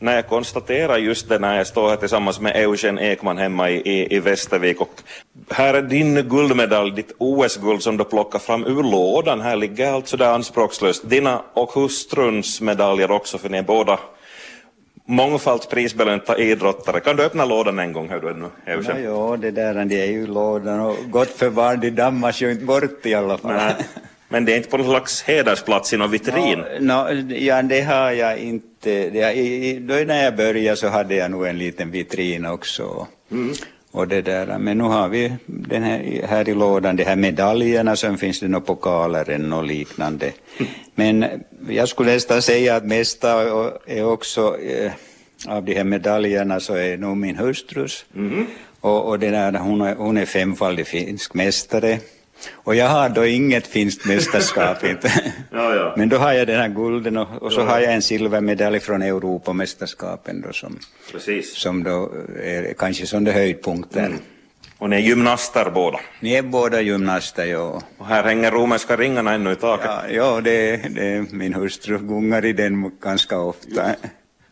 när jag konstaterar just det när jag står här tillsammans med Eugen Ekman hemma i, i, i Västervik och här är din guldmedalj, ditt OS-guld som du plockar fram ur lådan. Här ligger allt sådär anspråkslöst. Dina och hustruns medaljer också för ni är båda mångfalt prisbelönta idrottare. Kan du öppna lådan en gång? Hör du ännu, Eugen? Ja, det där det är ju lådan och gott för barn, de dammas ju inte bort i alla fall. Nej. Men det är inte på någon slags hedersplats i någon vitrin? No, no, ja, det har jag inte. Det, i, då när jag började så hade jag nog en liten vitrin också. Mm. Och det där, men nu har vi den här, här i lådan, de här medaljerna, sen finns det några pokaler och liknande. Mm. Men jag skulle nästan säga att mesta är också eh, av de här medaljerna så är nog min hustrus. Mm. Och, och det där, hon, är, hon är femfaldig finsk mästare. Och jag har då inget finskt mästerskap inte. ja, ja. Men då har jag den här gulden och, och så ja, har jag en silvermedalj från Europamästerskapen då som, Precis. som då är kanske som det höjdpunkten. Mm. Och ni är gymnaster båda? Ni är båda gymnaster, ja. Och här hänger romerska ringarna ännu i taket? Ja, ja det, det, min hustru gungar i den ganska ofta.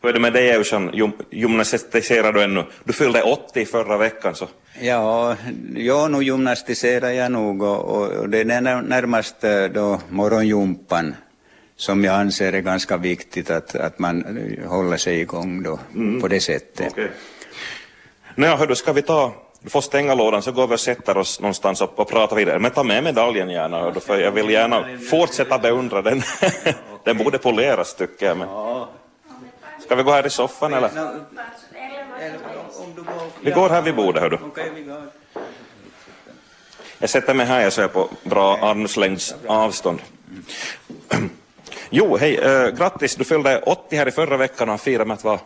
Hur är det med dig Eugen, gymnastiserar du ännu? Du fyllde 80 förra veckan så. Ja, ja nu gymnastiserar jag nog och, och det är närmast eh, då morgonjumpan som jag anser är ganska viktigt att, att man håller sig igång då mm. på det sättet. Okay. Nej, hördu, ska vi ta, du får stänga lådan så går vi och sätter oss någonstans och, och pratar vidare. Men ta med medaljen gärna, hördu, för jag vill gärna fortsätta beundra den. den borde poleras tycker jag. Men... Ska vi gå här i soffan eller? Vi går här vid bordet, hör du. Jag sätter mig här, jag ser på bra armslängds avstånd. Jo, hej, äh, grattis, du fyllde 80 här i förra veckan och har firat med att vara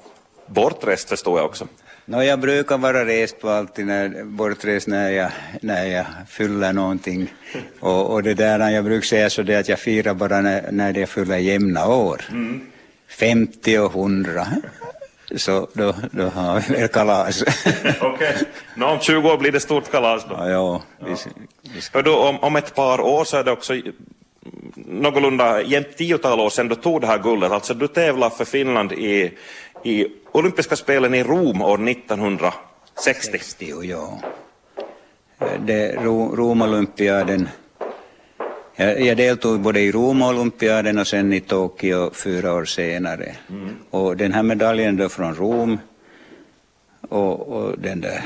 bortrest förstår jag också. No, jag brukar vara rest på alltid när, bortrest när jag, när jag fyller någonting. Och, och det där, jag brukar säga så det att jag firar bara när, när jag fyller jämna år. Mm. 50 och 100 så då, då har vi väl kalas. Okej, okay. om 20 år blir det stort kalas då? Ja, ja. Vi, vi ska... då, om, om ett par år så är det också någorlunda jämnt tiotal år sedan du tog det här guldet. Alltså du tävlade för Finland i, i olympiska spelen i Rom år 1960. 60, ja. Det, Rom-olympiaden jag, jag deltog både i Rom-olympiaden och sen i Tokyo fyra år senare. Mm. Och den här medaljen då från Rom, och, och den där,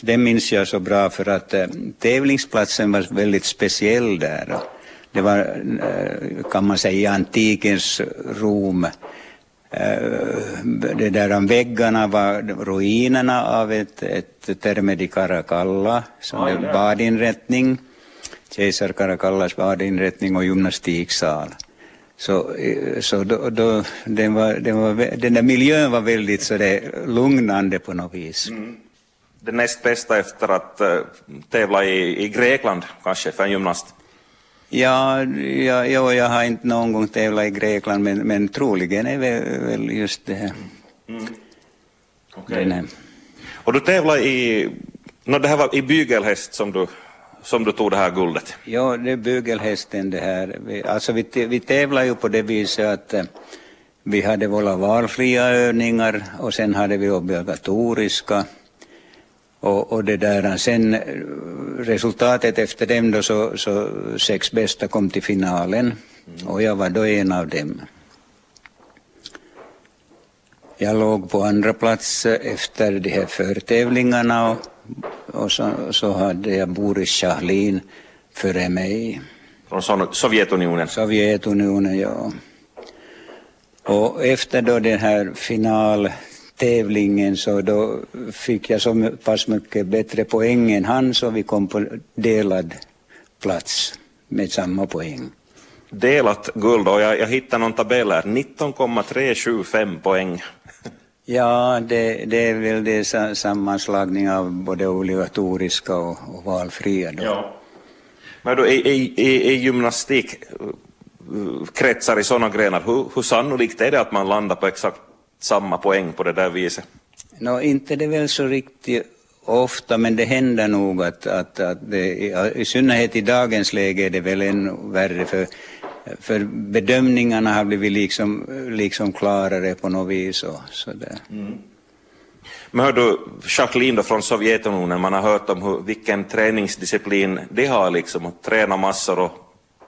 den minns jag så bra för att äh, tävlingsplatsen var väldigt speciell där. Det var, äh, kan man säga, antikens Rom. Äh, det där väggarna var ruinerna av ett, ett terme di Caracalla, som är en badinrättning kejsar Karakallas badinrättning och gymnastiksal. Så, eh, så då, då, den, var, den, var, den där miljön var väldigt så det, lugnande på något vis. Mm. Det näst bästa efter att uh, tävla i, i Grekland kanske för en gymnast? Ja, ja, ja, jag har inte någon gång tävlat i Grekland men, men troligen är väl, väl just det här. Mm. Okay. Och du tävlade i, no, det här var i bygelhäst som du som du tog det här guldet? Ja, det är bugelhästen det här. Vi, alltså vi, vi tävlar ju på det viset att eh, vi hade våra valfria övningar och sen hade vi obligatoriska. Och, och det där, sen eh, resultatet efter dem då så, så sex bästa kom till finalen mm. och jag var då en av dem. Jag låg på andra plats efter de här förtävlingarna och och så, så hade jag Boris Sjachlin före mig. Från Sovjetunionen? Sovjetunionen, ja. Och efter då den här finaltävlingen så då fick jag så pass mycket bättre poäng än han så vi kom på delad plats med samma poäng. Delat guld och jag, jag hittade någon tabell här, 19,375 poäng Ja, det, det är väl det sammanslagning av både obligatoriska och, och valfria. Då. Ja. Men då, i, i, i gymnastik kretsar i sådana grenar, hur, hur sannolikt är det att man landar på exakt samma poäng på det där viset? No, inte det väl så riktigt ofta, men det händer nog att, att, att det, i synnerhet i dagens läge är det väl ännu värre, för för bedömningarna har blivit liksom, liksom klarare på något vis. Och så där. Mm. Men hör du, Jacqueline då från Sovjetunionen, man har hört om hur, vilken träningsdisciplin de har liksom, att träna massor och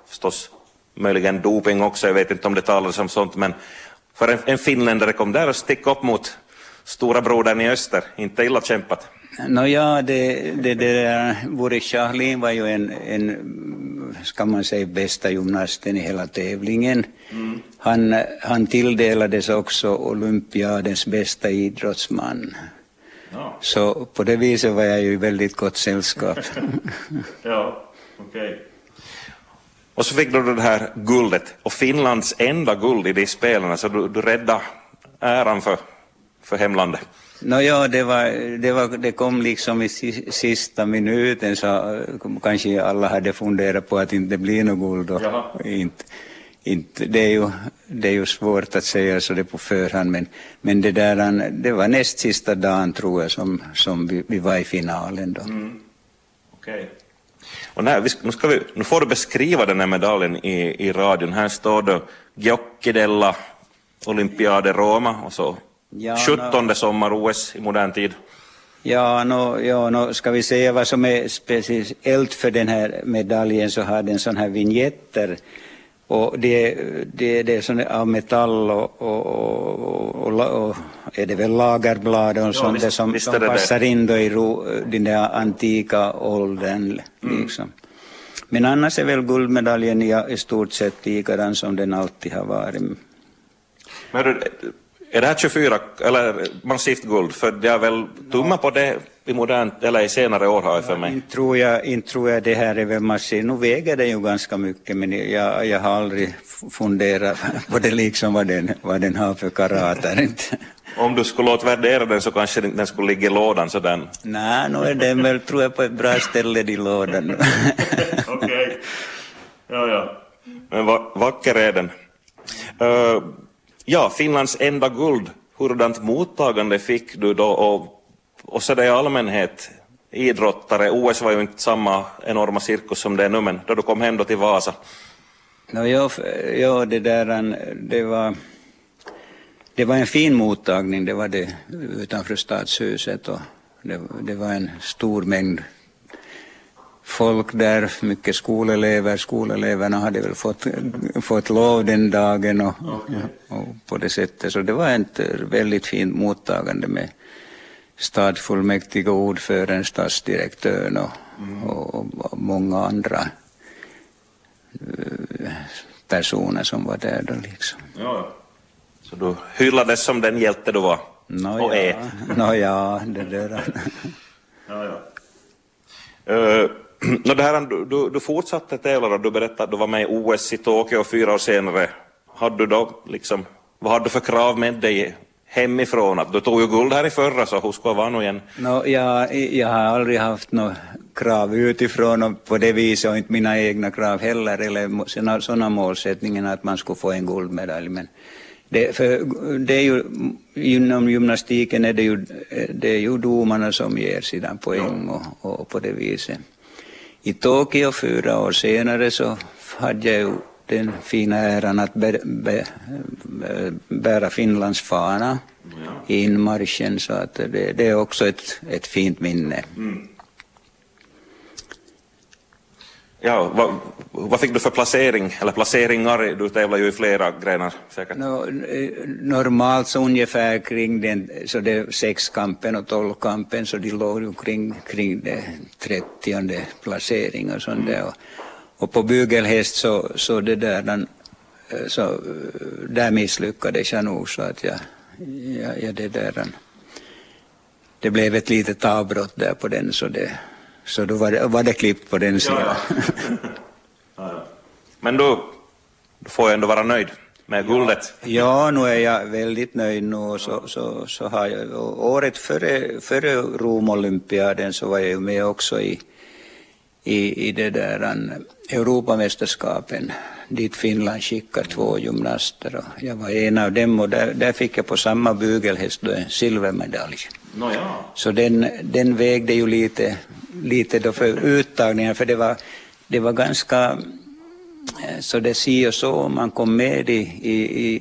förstås möjligen doping också, jag vet inte om det talades om sånt, men för en, en finländare kom där och stick upp mot stora brodern i öster, inte illa kämpat. Nåja, det, det, det där, Boris Sjachlin var ju en, en, ska man säga, bästa gymnasten i hela tävlingen. Mm. Han, han tilldelades också olympiadens bästa idrottsman. Ja. Så på det viset var jag ju i väldigt gott sällskap. ja, okej. Okay. Och så fick du det här guldet, och Finlands enda guld i de spelen, så du, du räddade äran för, för hemlandet. No, ja, det, var, det, var, det kom liksom i sista minuten så kanske alla hade funderat på att det inte blir något guld. Och inte, inte, det, är ju, det är ju svårt att säga så det på förhand men, men det, där, det var näst sista dagen tror jag som, som vi, vi var i finalen. Då. Mm. Okay. Och när, nu, ska vi, nu får du beskriva den här medaljen i, i radion. Här står det Gioccedella Olympiade Roma och så Ja, 17 no, sommar-OS i modern tid. Ja, no, ja no, ska vi säga vad som är speciellt för den här medaljen så har den sådana här vignetter och det, det, det är sån av metall och, och, och, och, är det väl lagerblad och sånt ja, som, som passar in då i ro, den där antika åldern. Mm. Liksom. Men annars är väl guldmedaljen i, i stort sett likadan som den alltid har varit. Men är det här 24 eller massivt guld? För det är väl tumma på det i modernt eller i senare år har jag för mig. inte, tror jag, inte tror jag det här är väl massivt. Nu väger det ju ganska mycket men jag, jag har aldrig funderat på det liksom vad den, vad den har för karater. Om du skulle låta värdera den så kanske den skulle ligga i lådan så den... Nej, nu är den väl tror jag på ett bra ställe i lådan. Okej. Okay. Ja, ja. Men va vacker är den. Uh, Ja, Finlands enda guld. Hurdant mottagande fick du då och, och så det i allmänhet idrottare, OS var ju inte samma enorma cirkus som det är nu, men då du kom hem då till Vasa? No, ja, ja, det där, det var, det var en fin mottagning, det var det utanför stadshuset och det, det var en stor mängd folk där, mycket skolelever. Skoleleverna hade väl fått, fått lov den dagen och, okay. och, på det sättet. Så det var ett väldigt fint mottagande med stadsfullmäktige ordföranden, stadsdirektören och, mm. och, och, många andra eh, personer som var där då liksom. Ja. Så du hyllades som den hjälte du var no, och ja. är? No, ja, det där. ja, ja. Uh, no, det här, du, du, du fortsatte tävla och du berättade att du var med i OS i Tokyo fyra år senare. Hade du då liksom, vad hade du för krav med dig hemifrån? Att du tog ju guld här i förra, så hur ska det vara nu igen? No, jag, jag har aldrig haft några krav utifrån och på det viset och inte mina egna krav heller, eller sådana målsättningar att man skulle få en guldmedalj. Men det, för det är ju, inom gymnastiken är det ju, det är ju domarna som ger sedan poäng och, och på det viset. I Tokyo fyra år senare så hade jag ju den fina äran att bä, bä, bära Finlands fana i inmarschen så att det, det, är också ett, ett fint minne. Mm. Ja, vad, vad, fick du för placering, eller placeringar? Du tävlar ju i flera grenar säkert. No, normalt så ungefär kring den, så det sexkampen och tolvkampen så de låg ju kring, kring det trettionde placering och sånt mm. där. Och, och på bugelhäst så, så det där, den, så där misslyckades jag nog så att jag, jag, jag det där, det blev ett litet avbrott där på den så det så då var det, var det klippt på den sidan. Ja. Men då, då får jag ändå vara nöjd med guldet. Ja, nu är jag väldigt nöjd nu. Så, så, så har jag, året före, före Romolympiaden så var jag med också i, i, i det där an, Europamästerskapen dit Finland skickade två gymnaster. Och jag var en av dem och där, där fick jag på samma bugelhäst en silvermedalj. No, ja. Så den, den vägde ju lite, lite då för uttagningen, för det var, det var ganska eh, så det si och så man kom med i, i,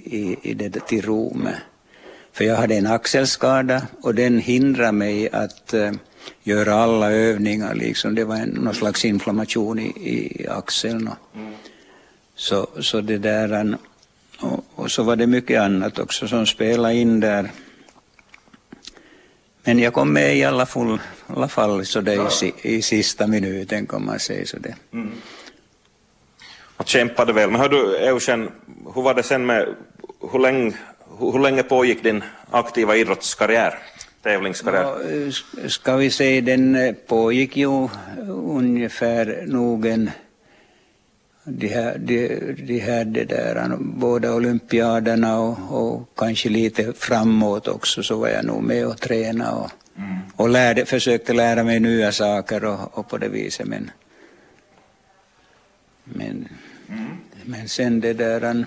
i, i det till Rom. För jag hade en axelskada och den hindrade mig att uh, göra alla övningar. Liksom. Det var en, någon slags inflammation i, i axeln. Mm. Så, så det där, och, och, så var det mycket annat också som spelade in där. Men jag kom med i alla, full, alla fall så det i, i sista minuten kan man säga. Så det. Mm. Och kämpade väl. Men hör du Eugen, hur var det sen med, hur länge, hur länge pågick din aktiva idrottskarriär? Tävlingskarriär? Ja, ska vi säga, den pågick ju ungefär nog de här, de, de här det där, båda olympiaderna och, och, kanske lite framåt också så var jag nog med och tränade och, mm. och lärde, försökte lära mig nya saker och, och på det viset men, men, mm. men sen det där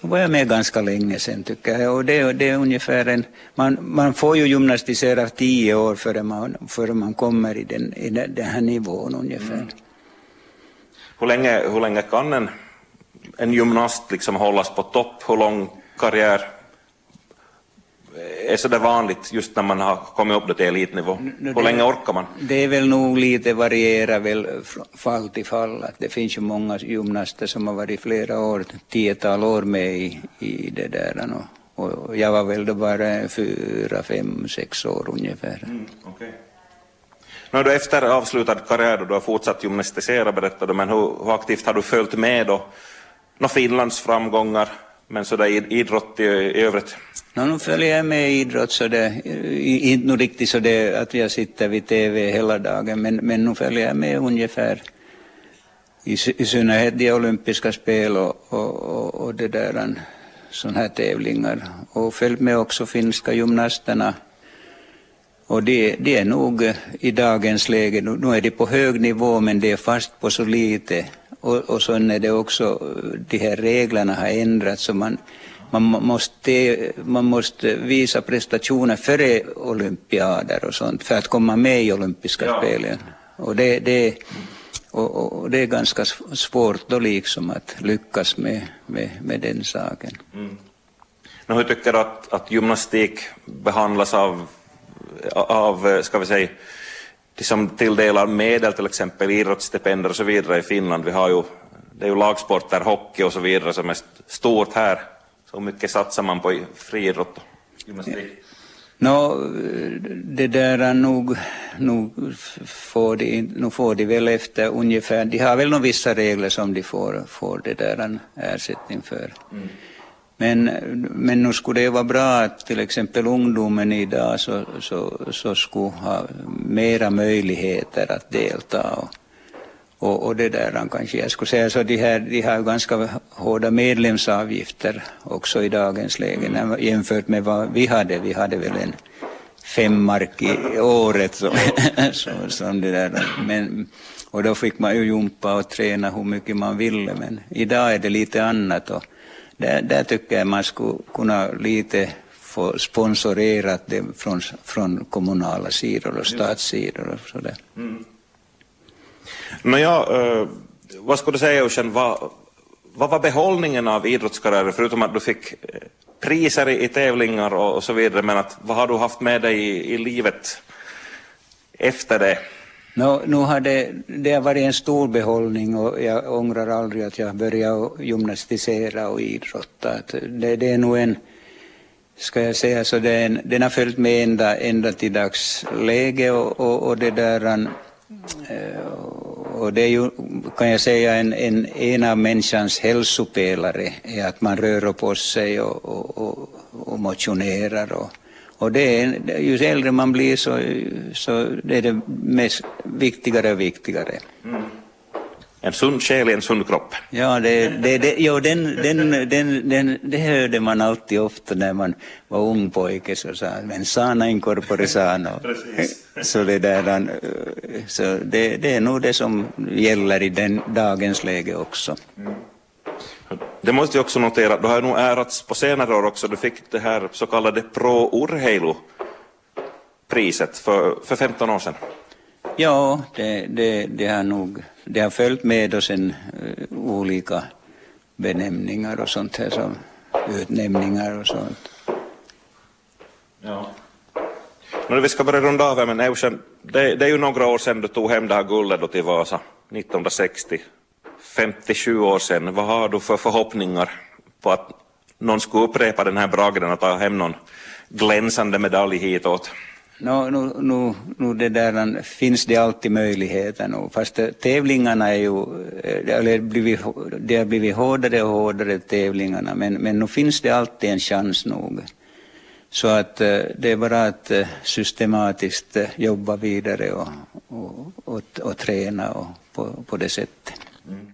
var jag med ganska länge sen tycker jag och det, det är ungefär en, man, man får ju gymnastisera tio år före man, före man kommer i den, i den här nivån ungefär. Mm. Hur länge, hur länge kan en, en gymnast liksom hållas på topp? Hur lång karriär är så det vanligt just när man har kommit upp till elitnivå? Hur länge orkar man? Det är väl nog lite varierar väl fall till fall. Att det finns ju många gymnaster som har varit flera år, tiotal år med i, i det där. Och, och jag var väl då bara fyra, fem, sex år ungefär. Mm, okay. Nu då efter avslutad karriär då du har fortsatt gymnastisera berättade du, men hur, hur, aktivt har du följt med då? Nå Finlands framgångar, men sådär idrott i, i övrigt? No, nu följer jag med i idrott så det, inte nog riktigt så det att jag sitter vid TV hela dagen, men, men nu följer jag med ungefär i, i synnerhet de olympiska spel och, och, och, och det där sådana här tävlingar. Och följt med också finska gymnasterna och det, det, är nog eh, i dagens läge, nu är det på hög nivå men det är fast på så lite. Och, och så är det också, eh, de här reglerna har ändrats så man, man, måste, man måste visa prestationer före olympiader och sånt för att komma med i olympiska ja. spelen. Och det, det, och, och, det är ganska svårt då liksom att lyckas med, med, med den saken. Mm. hur tycker du att, att gymnastik behandlas av av, ska vi säga, de som tilldelar medel, till exempel idrottsstipendier och så vidare i Finland. Vi har ju, det är ju lagsporter, hockey och så vidare som är stort här. Så mycket satsar man på friidrott och gymnastik? No, det där är nog, nog, får de, nog får de väl efter ungefär, de har väl nog vissa regler som de får, får det där en ersättning för. Mm. Men, men nu skulle det vara bra att till exempel ungdomen idag så, så, så skulle ha mera möjligheter att delta. Och, och, och det där kanske jag skulle säga så de, här, de har ganska hårda medlemsavgifter också i dagens läge mm. jämfört med vad vi hade. Vi hade väl en fem mark i året som, som det där. Men, och då fick man ju jumpa och träna hur mycket man ville men idag är det lite annat. Och, där, där tycker jag man skulle kunna lite få sponsorerat det från, från kommunala sidor och statssidor och sådär. Mm. Nåja, uh, eh, vad skulle du säga Eugen, vad, vad var behållningen av idrottskarriären förutom att du fick eh, priser i, i tävlingar och, och, så vidare, men att, vad har du haft med dig i, i livet efter det? No, nu har det, det har varit en stor behållning och jag ångrar aldrig att jag började gymnastisera och idrotta. Det, det är nog en, ska jag säga så, det en, den har följt med ända, ända till dagsläge och, och, och det där eh, Eh, och det är ju, kan jag säga, en, en, en av människans hälsopelare är att man rör på sig och, och, och, och motionerar och, och det är, ju äldre man blir så, så det är det mest viktigare och viktigare. Mm. En sund själ i en sund kropp. Ja, det, det, det, jo, den, den, den, den, det hörde man alltid ofta när man var ung pojke, så sa men sana in corpore sano. så det, där, så det, det är nog det som gäller i den, dagens läge också. Mm. Det måste jag också notera, du har nog ärats på senare år också, du fick det här så kallade Pro Urheilu priset för, för 15 år sedan. Ja, det, det, det har nog det har följt med och sen uh, olika benämningar och sånt här som utnämningar och sånt. Ja. Nu, vi ska börja runda av här, men Eugen, det, det är ju några år sedan du tog hem det här guldet då till Vasa, 1960. 57 år sedan. Vad har du för förhoppningar på att någon skulle upprepa den här bragden och ta hem någon glänsande medalj hitåt? No, nu, nu, nu det där, finns det alltid möjligheter nu, fast tävlingarna är ju, eh, eller blivit, det har blivit hårdare och hårdare tävlingarna, men, men nu finns det alltid en chans nog. Så att eh, det är bara att eh, systematiskt jobba vidare och, och, och, och träna och på, på det sättet. Mm.